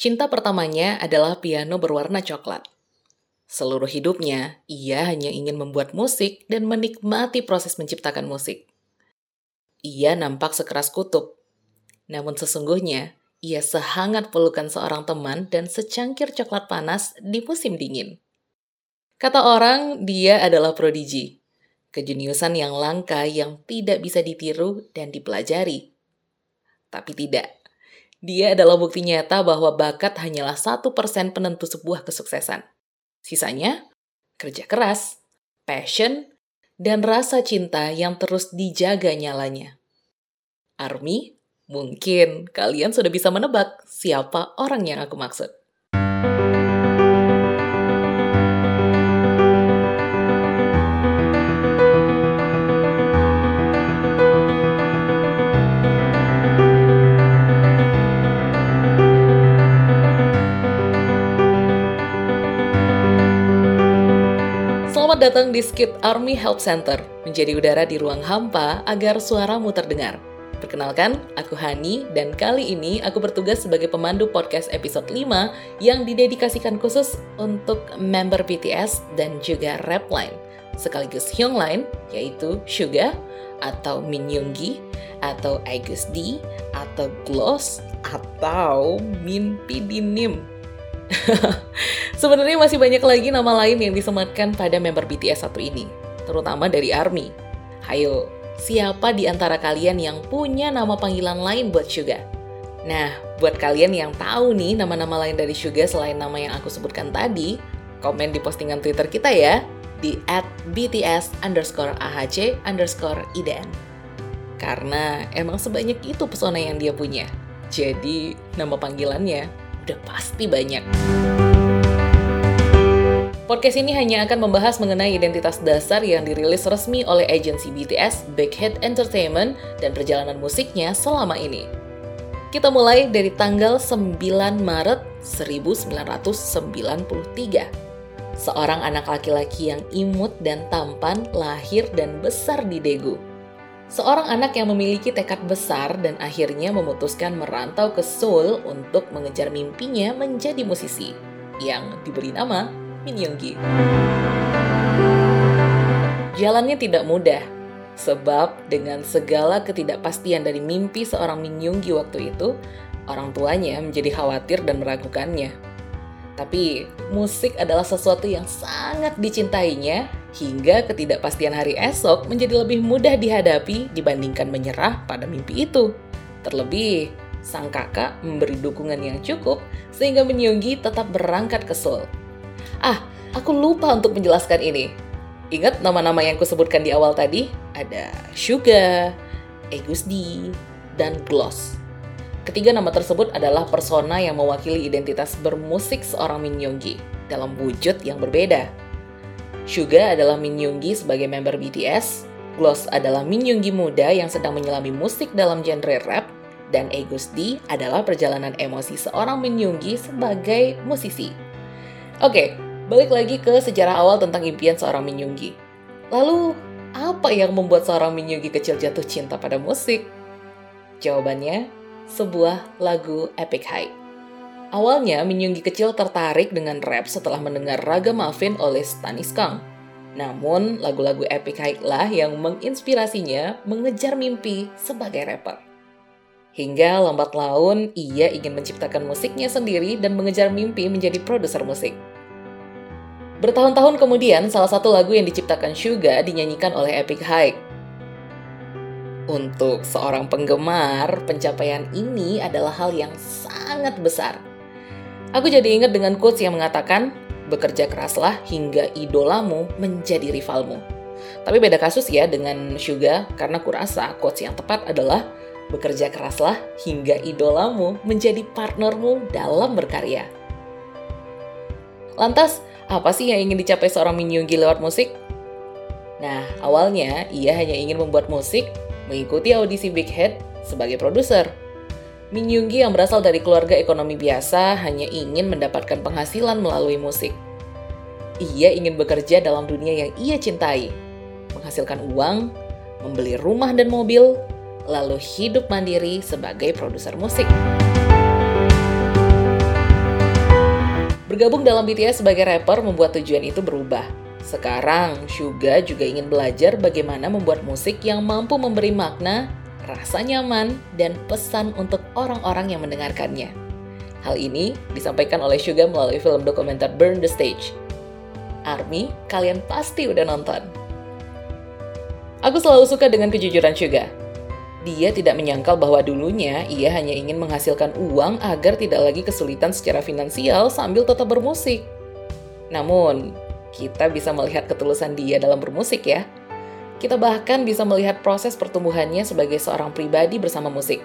Cinta pertamanya adalah piano berwarna coklat. Seluruh hidupnya, ia hanya ingin membuat musik dan menikmati proses menciptakan musik. Ia nampak sekeras kutub, namun sesungguhnya ia sehangat pelukan seorang teman dan secangkir coklat panas di musim dingin. Kata orang, dia adalah prodigi, kejeniusan yang langka yang tidak bisa ditiru dan dipelajari. Tapi tidak, dia adalah bukti nyata bahwa bakat hanyalah satu persen penentu sebuah kesuksesan. Sisanya, kerja keras, passion, dan rasa cinta yang terus dijaga nyalanya. Army, mungkin kalian sudah bisa menebak siapa orang yang aku maksud. Selamat datang di Skip Army Help Center, menjadi udara di ruang hampa agar suaramu terdengar. Perkenalkan, aku Hani, dan kali ini aku bertugas sebagai pemandu podcast episode 5 yang didedikasikan khusus untuk member BTS dan juga Rapline, sekaligus Hyungline, yaitu Suga, atau Min Yoongi, atau Agus D, atau Gloss, atau Min Pidinim. Sebenarnya masih banyak lagi nama lain yang disematkan pada member BTS satu ini, terutama dari ARMY. Hayo, siapa di antara kalian yang punya nama panggilan lain buat Suga? Nah, buat kalian yang tahu nih nama-nama lain dari Suga selain nama yang aku sebutkan tadi, komen di postingan Twitter kita ya, di at BTS underscore AHC underscore IDN. Karena emang sebanyak itu pesona yang dia punya. Jadi, nama panggilannya udah pasti banyak. Podcast ini hanya akan membahas mengenai identitas dasar yang dirilis resmi oleh agensi BTS, Big Hit Entertainment, dan perjalanan musiknya selama ini. Kita mulai dari tanggal 9 Maret 1993. Seorang anak laki-laki yang imut dan tampan lahir dan besar di Daegu. Seorang anak yang memiliki tekad besar dan akhirnya memutuskan merantau ke Seoul untuk mengejar mimpinya menjadi musisi, yang diberi nama Min Younggi. Jalannya tidak mudah, sebab dengan segala ketidakpastian dari mimpi seorang Min Younggi waktu itu, orang tuanya menjadi khawatir dan meragukannya. Tapi musik adalah sesuatu yang sangat dicintainya hingga ketidakpastian hari esok menjadi lebih mudah dihadapi dibandingkan menyerah pada mimpi itu. Terlebih, sang kakak memberi dukungan yang cukup sehingga Minyonggi tetap berangkat ke Seoul. Ah, aku lupa untuk menjelaskan ini. Ingat nama-nama yang kusebutkan di awal tadi? Ada Suga, Agus D, dan Gloss. Ketiga nama tersebut adalah persona yang mewakili identitas bermusik seorang Min Yoongi dalam wujud yang berbeda. Suga adalah Min Yoongi sebagai member BTS, Gloss adalah Min Yoongi muda yang sedang menyelami musik dalam genre rap, dan Agus D adalah perjalanan emosi seorang Min Yoongi sebagai musisi. Oke, balik lagi ke sejarah awal tentang impian seorang Min Yoongi. Lalu, apa yang membuat seorang Min Yoongi kecil jatuh cinta pada musik? Jawabannya, sebuah lagu Epic High. Awalnya, Min Yoongi kecil tertarik dengan rap setelah mendengar Raga Muffin oleh Stanis Kang. Namun, lagu-lagu Epic High lah yang menginspirasinya mengejar mimpi sebagai rapper. Hingga lambat laun, ia ingin menciptakan musiknya sendiri dan mengejar mimpi menjadi produser musik. Bertahun-tahun kemudian, salah satu lagu yang diciptakan Suga dinyanyikan oleh Epic High untuk seorang penggemar, pencapaian ini adalah hal yang sangat besar. Aku jadi ingat dengan quotes yang mengatakan, bekerja keraslah hingga idolamu menjadi rivalmu. Tapi beda kasus ya dengan Suga, karena kurasa quotes yang tepat adalah, bekerja keraslah hingga idolamu menjadi partnermu dalam berkarya. Lantas, apa sih yang ingin dicapai seorang Min Yoongi lewat musik? Nah, awalnya ia hanya ingin membuat musik mengikuti audisi Big Hit sebagai produser. Min Yoongi yang berasal dari keluarga ekonomi biasa hanya ingin mendapatkan penghasilan melalui musik. Ia ingin bekerja dalam dunia yang ia cintai, menghasilkan uang, membeli rumah dan mobil, lalu hidup mandiri sebagai produser musik. Bergabung dalam BTS sebagai rapper membuat tujuan itu berubah. Sekarang, Suga juga ingin belajar bagaimana membuat musik yang mampu memberi makna, rasa nyaman, dan pesan untuk orang-orang yang mendengarkannya. Hal ini disampaikan oleh Suga melalui film dokumenter Burn the Stage. Army, kalian pasti udah nonton. Aku selalu suka dengan kejujuran Suga. Dia tidak menyangkal bahwa dulunya ia hanya ingin menghasilkan uang agar tidak lagi kesulitan secara finansial sambil tetap bermusik. Namun, kita bisa melihat ketulusan dia dalam bermusik ya. Kita bahkan bisa melihat proses pertumbuhannya sebagai seorang pribadi bersama musik.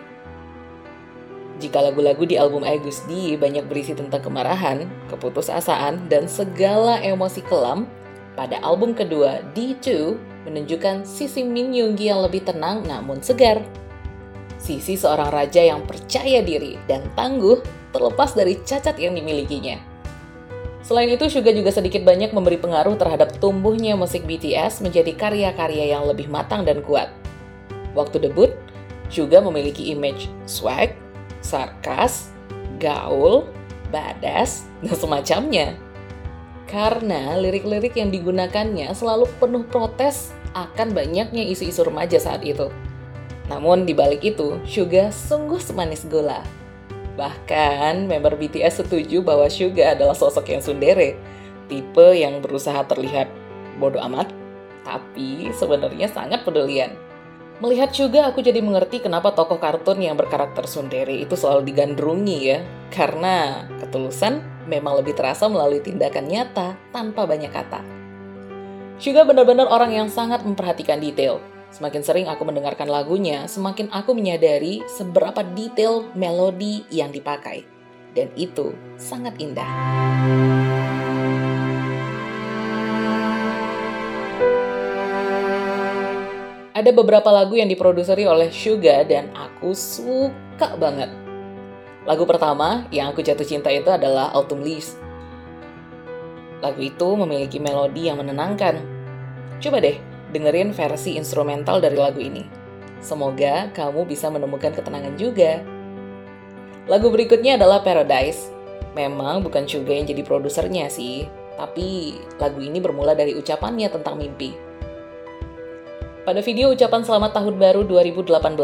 Jika lagu-lagu di album Agus D banyak berisi tentang kemarahan, keputusasaan, dan segala emosi kelam, pada album kedua, D2, menunjukkan sisi Min Yoongi yang lebih tenang namun segar. Sisi seorang raja yang percaya diri dan tangguh terlepas dari cacat yang dimilikinya. Selain itu, Suga juga sedikit banyak memberi pengaruh terhadap tumbuhnya musik BTS menjadi karya-karya yang lebih matang dan kuat. Waktu debut, Suga memiliki image swag, sarkas, gaul, badass, dan semacamnya karena lirik-lirik yang digunakannya selalu penuh protes akan banyaknya isu-isu remaja saat itu. Namun di balik itu, Suga sungguh semanis gula. Bahkan member BTS setuju bahwa Suga adalah sosok yang sundere, tipe yang berusaha terlihat bodoh amat, tapi sebenarnya sangat pedulian. Melihat juga aku jadi mengerti kenapa tokoh kartun yang berkarakter sundere itu selalu digandrungi ya. Karena ketulusan memang lebih terasa melalui tindakan nyata tanpa banyak kata. Juga benar-benar orang yang sangat memperhatikan detail. Semakin sering aku mendengarkan lagunya, semakin aku menyadari seberapa detail melodi yang dipakai. Dan itu sangat indah. Ada beberapa lagu yang diproduseri oleh Suga dan aku suka banget. Lagu pertama yang aku jatuh cinta itu adalah Autumn Leaves. Lagu itu memiliki melodi yang menenangkan. Coba deh dengerin versi instrumental dari lagu ini. Semoga kamu bisa menemukan ketenangan juga. Lagu berikutnya adalah Paradise. Memang bukan Suga yang jadi produsernya sih, tapi lagu ini bermula dari ucapannya tentang mimpi. Pada video ucapan selamat tahun baru 2018,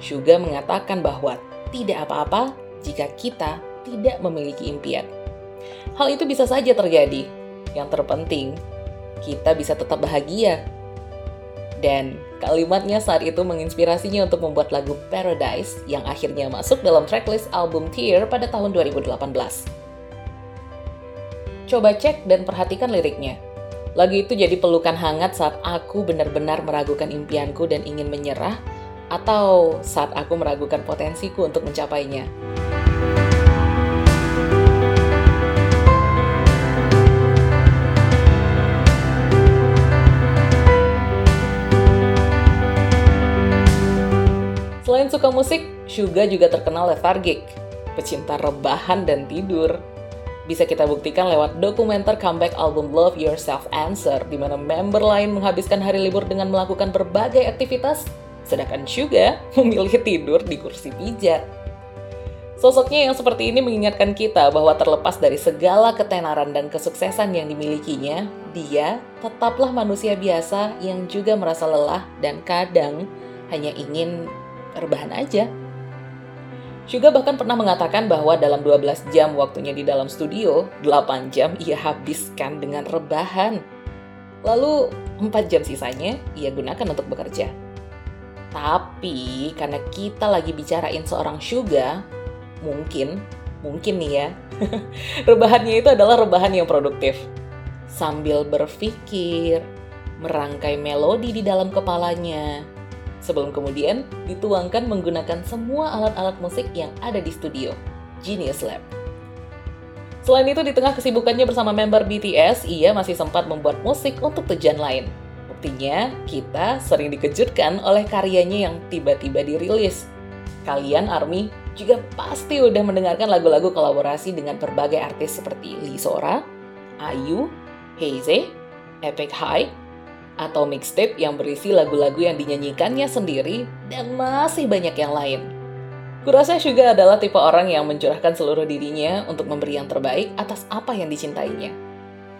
Suga mengatakan bahwa tidak apa-apa jika kita tidak memiliki impian. Hal itu bisa saja terjadi. Yang terpenting, kita bisa tetap bahagia. Dan kalimatnya saat itu menginspirasinya untuk membuat lagu Paradise yang akhirnya masuk dalam tracklist album Tear pada tahun 2018. Coba cek dan perhatikan liriknya. Lagu itu jadi pelukan hangat saat aku benar-benar meragukan impianku dan ingin menyerah, atau saat aku meragukan potensiku untuk mencapainya. Selain suka musik, Suga juga terkenal lethargic, pecinta rebahan dan tidur bisa kita buktikan lewat dokumenter comeback album Love Yourself Answer, di mana member lain menghabiskan hari libur dengan melakukan berbagai aktivitas, sedangkan Suga memilih tidur di kursi pijat. Sosoknya yang seperti ini mengingatkan kita bahwa terlepas dari segala ketenaran dan kesuksesan yang dimilikinya, dia tetaplah manusia biasa yang juga merasa lelah dan kadang hanya ingin rebahan aja. Juga bahkan pernah mengatakan bahwa dalam 12 jam waktunya di dalam studio, 8 jam ia habiskan dengan rebahan. Lalu 4 jam sisanya ia gunakan untuk bekerja. Tapi karena kita lagi bicarain seorang Suga, mungkin, mungkin nih ya, rebahannya itu adalah rebahan yang produktif. Sambil berpikir, merangkai melodi di dalam kepalanya, sebelum kemudian dituangkan menggunakan semua alat-alat musik yang ada di studio, Genius Lab. Selain itu, di tengah kesibukannya bersama member BTS, ia masih sempat membuat musik untuk tujuan lain. Buktinya, kita sering dikejutkan oleh karyanya yang tiba-tiba dirilis. Kalian, ARMY, juga pasti udah mendengarkan lagu-lagu kolaborasi dengan berbagai artis seperti Lee Sora, Ayu, Heize, Epic High, atau mixtape yang berisi lagu-lagu yang dinyanyikannya sendiri dan masih banyak yang lain. Kurasa Suga adalah tipe orang yang mencurahkan seluruh dirinya untuk memberi yang terbaik atas apa yang dicintainya.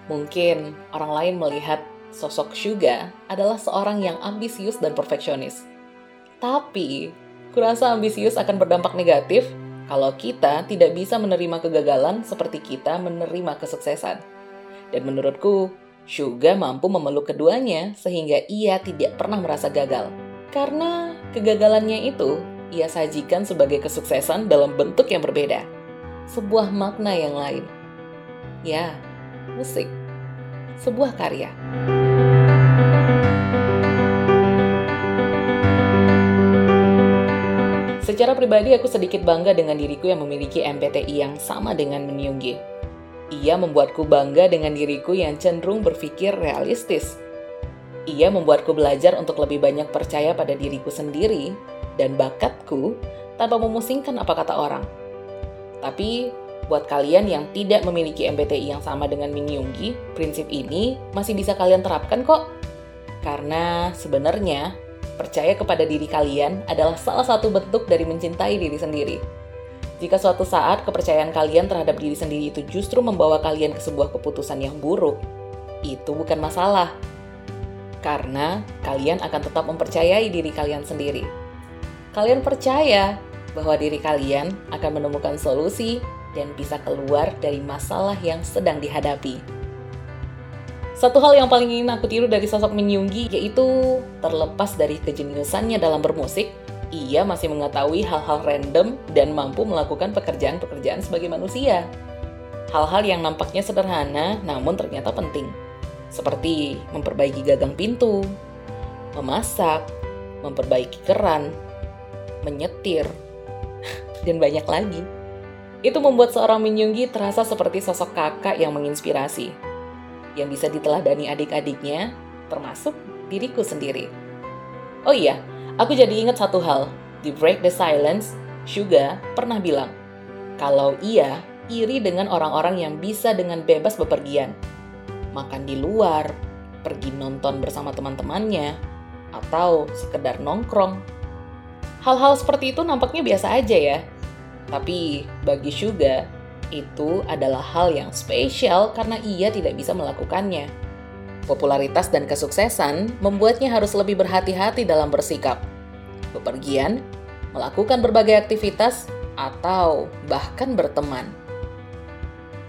Mungkin orang lain melihat sosok Suga adalah seorang yang ambisius dan perfeksionis. Tapi, kurasa ambisius akan berdampak negatif kalau kita tidak bisa menerima kegagalan seperti kita menerima kesuksesan. Dan menurutku, Suga mampu memeluk keduanya sehingga ia tidak pernah merasa gagal. Karena kegagalannya itu ia sajikan sebagai kesuksesan dalam bentuk yang berbeda. Sebuah makna yang lain. Ya, musik. Sebuah karya. Secara pribadi aku sedikit bangga dengan diriku yang memiliki MBTI yang sama dengan Menyunggi. Ia membuatku bangga dengan diriku yang cenderung berpikir realistis. Ia membuatku belajar untuk lebih banyak percaya pada diriku sendiri dan bakatku tanpa memusingkan apa kata orang. Tapi buat kalian yang tidak memiliki MBTI yang sama dengan Min Yoongi, prinsip ini masih bisa kalian terapkan kok. Karena sebenarnya percaya kepada diri kalian adalah salah satu bentuk dari mencintai diri sendiri. Jika suatu saat kepercayaan kalian terhadap diri sendiri itu justru membawa kalian ke sebuah keputusan yang buruk, itu bukan masalah. Karena kalian akan tetap mempercayai diri kalian sendiri kalian percaya bahwa diri kalian akan menemukan solusi dan bisa keluar dari masalah yang sedang dihadapi. Satu hal yang paling ingin aku tiru dari sosok Min Yoongi yaitu terlepas dari kejeniusannya dalam bermusik, ia masih mengetahui hal-hal random dan mampu melakukan pekerjaan-pekerjaan sebagai manusia. Hal-hal yang nampaknya sederhana namun ternyata penting. Seperti memperbaiki gagang pintu, memasak, memperbaiki keran, menyetir, dan banyak lagi. Itu membuat seorang Min Yoongi terasa seperti sosok kakak yang menginspirasi, yang bisa diteladani adik-adiknya, termasuk diriku sendiri. Oh iya, aku jadi ingat satu hal. Di Break the Silence, Suga pernah bilang, kalau ia iri dengan orang-orang yang bisa dengan bebas bepergian. Makan di luar, pergi nonton bersama teman-temannya, atau sekedar nongkrong Hal-hal seperti itu nampaknya biasa aja ya. Tapi bagi Suga, itu adalah hal yang spesial karena ia tidak bisa melakukannya. Popularitas dan kesuksesan membuatnya harus lebih berhati-hati dalam bersikap. Bepergian, melakukan berbagai aktivitas, atau bahkan berteman.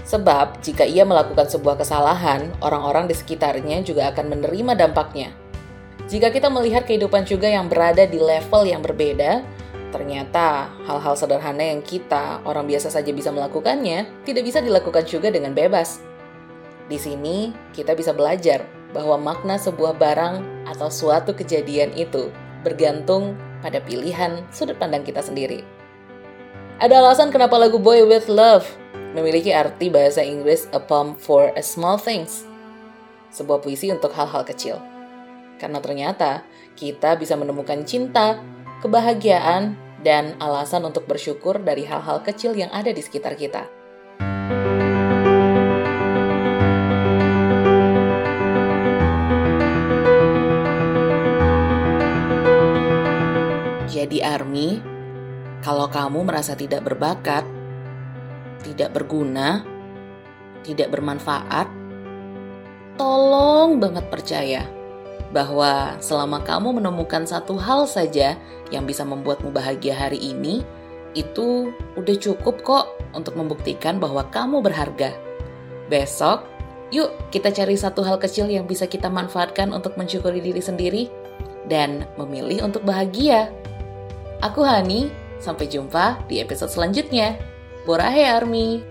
Sebab, jika ia melakukan sebuah kesalahan, orang-orang di sekitarnya juga akan menerima dampaknya. Jika kita melihat kehidupan juga yang berada di level yang berbeda, ternyata hal-hal sederhana yang kita, orang biasa saja bisa melakukannya, tidak bisa dilakukan juga dengan bebas. Di sini, kita bisa belajar bahwa makna sebuah barang atau suatu kejadian itu bergantung pada pilihan sudut pandang kita sendiri. Ada alasan kenapa lagu Boy With Love memiliki arti bahasa Inggris A Poem for a Small Things, sebuah puisi untuk hal-hal kecil. Karena ternyata kita bisa menemukan cinta, kebahagiaan, dan alasan untuk bersyukur dari hal-hal kecil yang ada di sekitar kita. Jadi Army, kalau kamu merasa tidak berbakat, tidak berguna, tidak bermanfaat, tolong banget percaya bahwa selama kamu menemukan satu hal saja yang bisa membuatmu bahagia hari ini, itu udah cukup kok untuk membuktikan bahwa kamu berharga. Besok, yuk kita cari satu hal kecil yang bisa kita manfaatkan untuk mensyukuri diri sendiri dan memilih untuk bahagia. Aku Hani, sampai jumpa di episode selanjutnya. Borahe Army!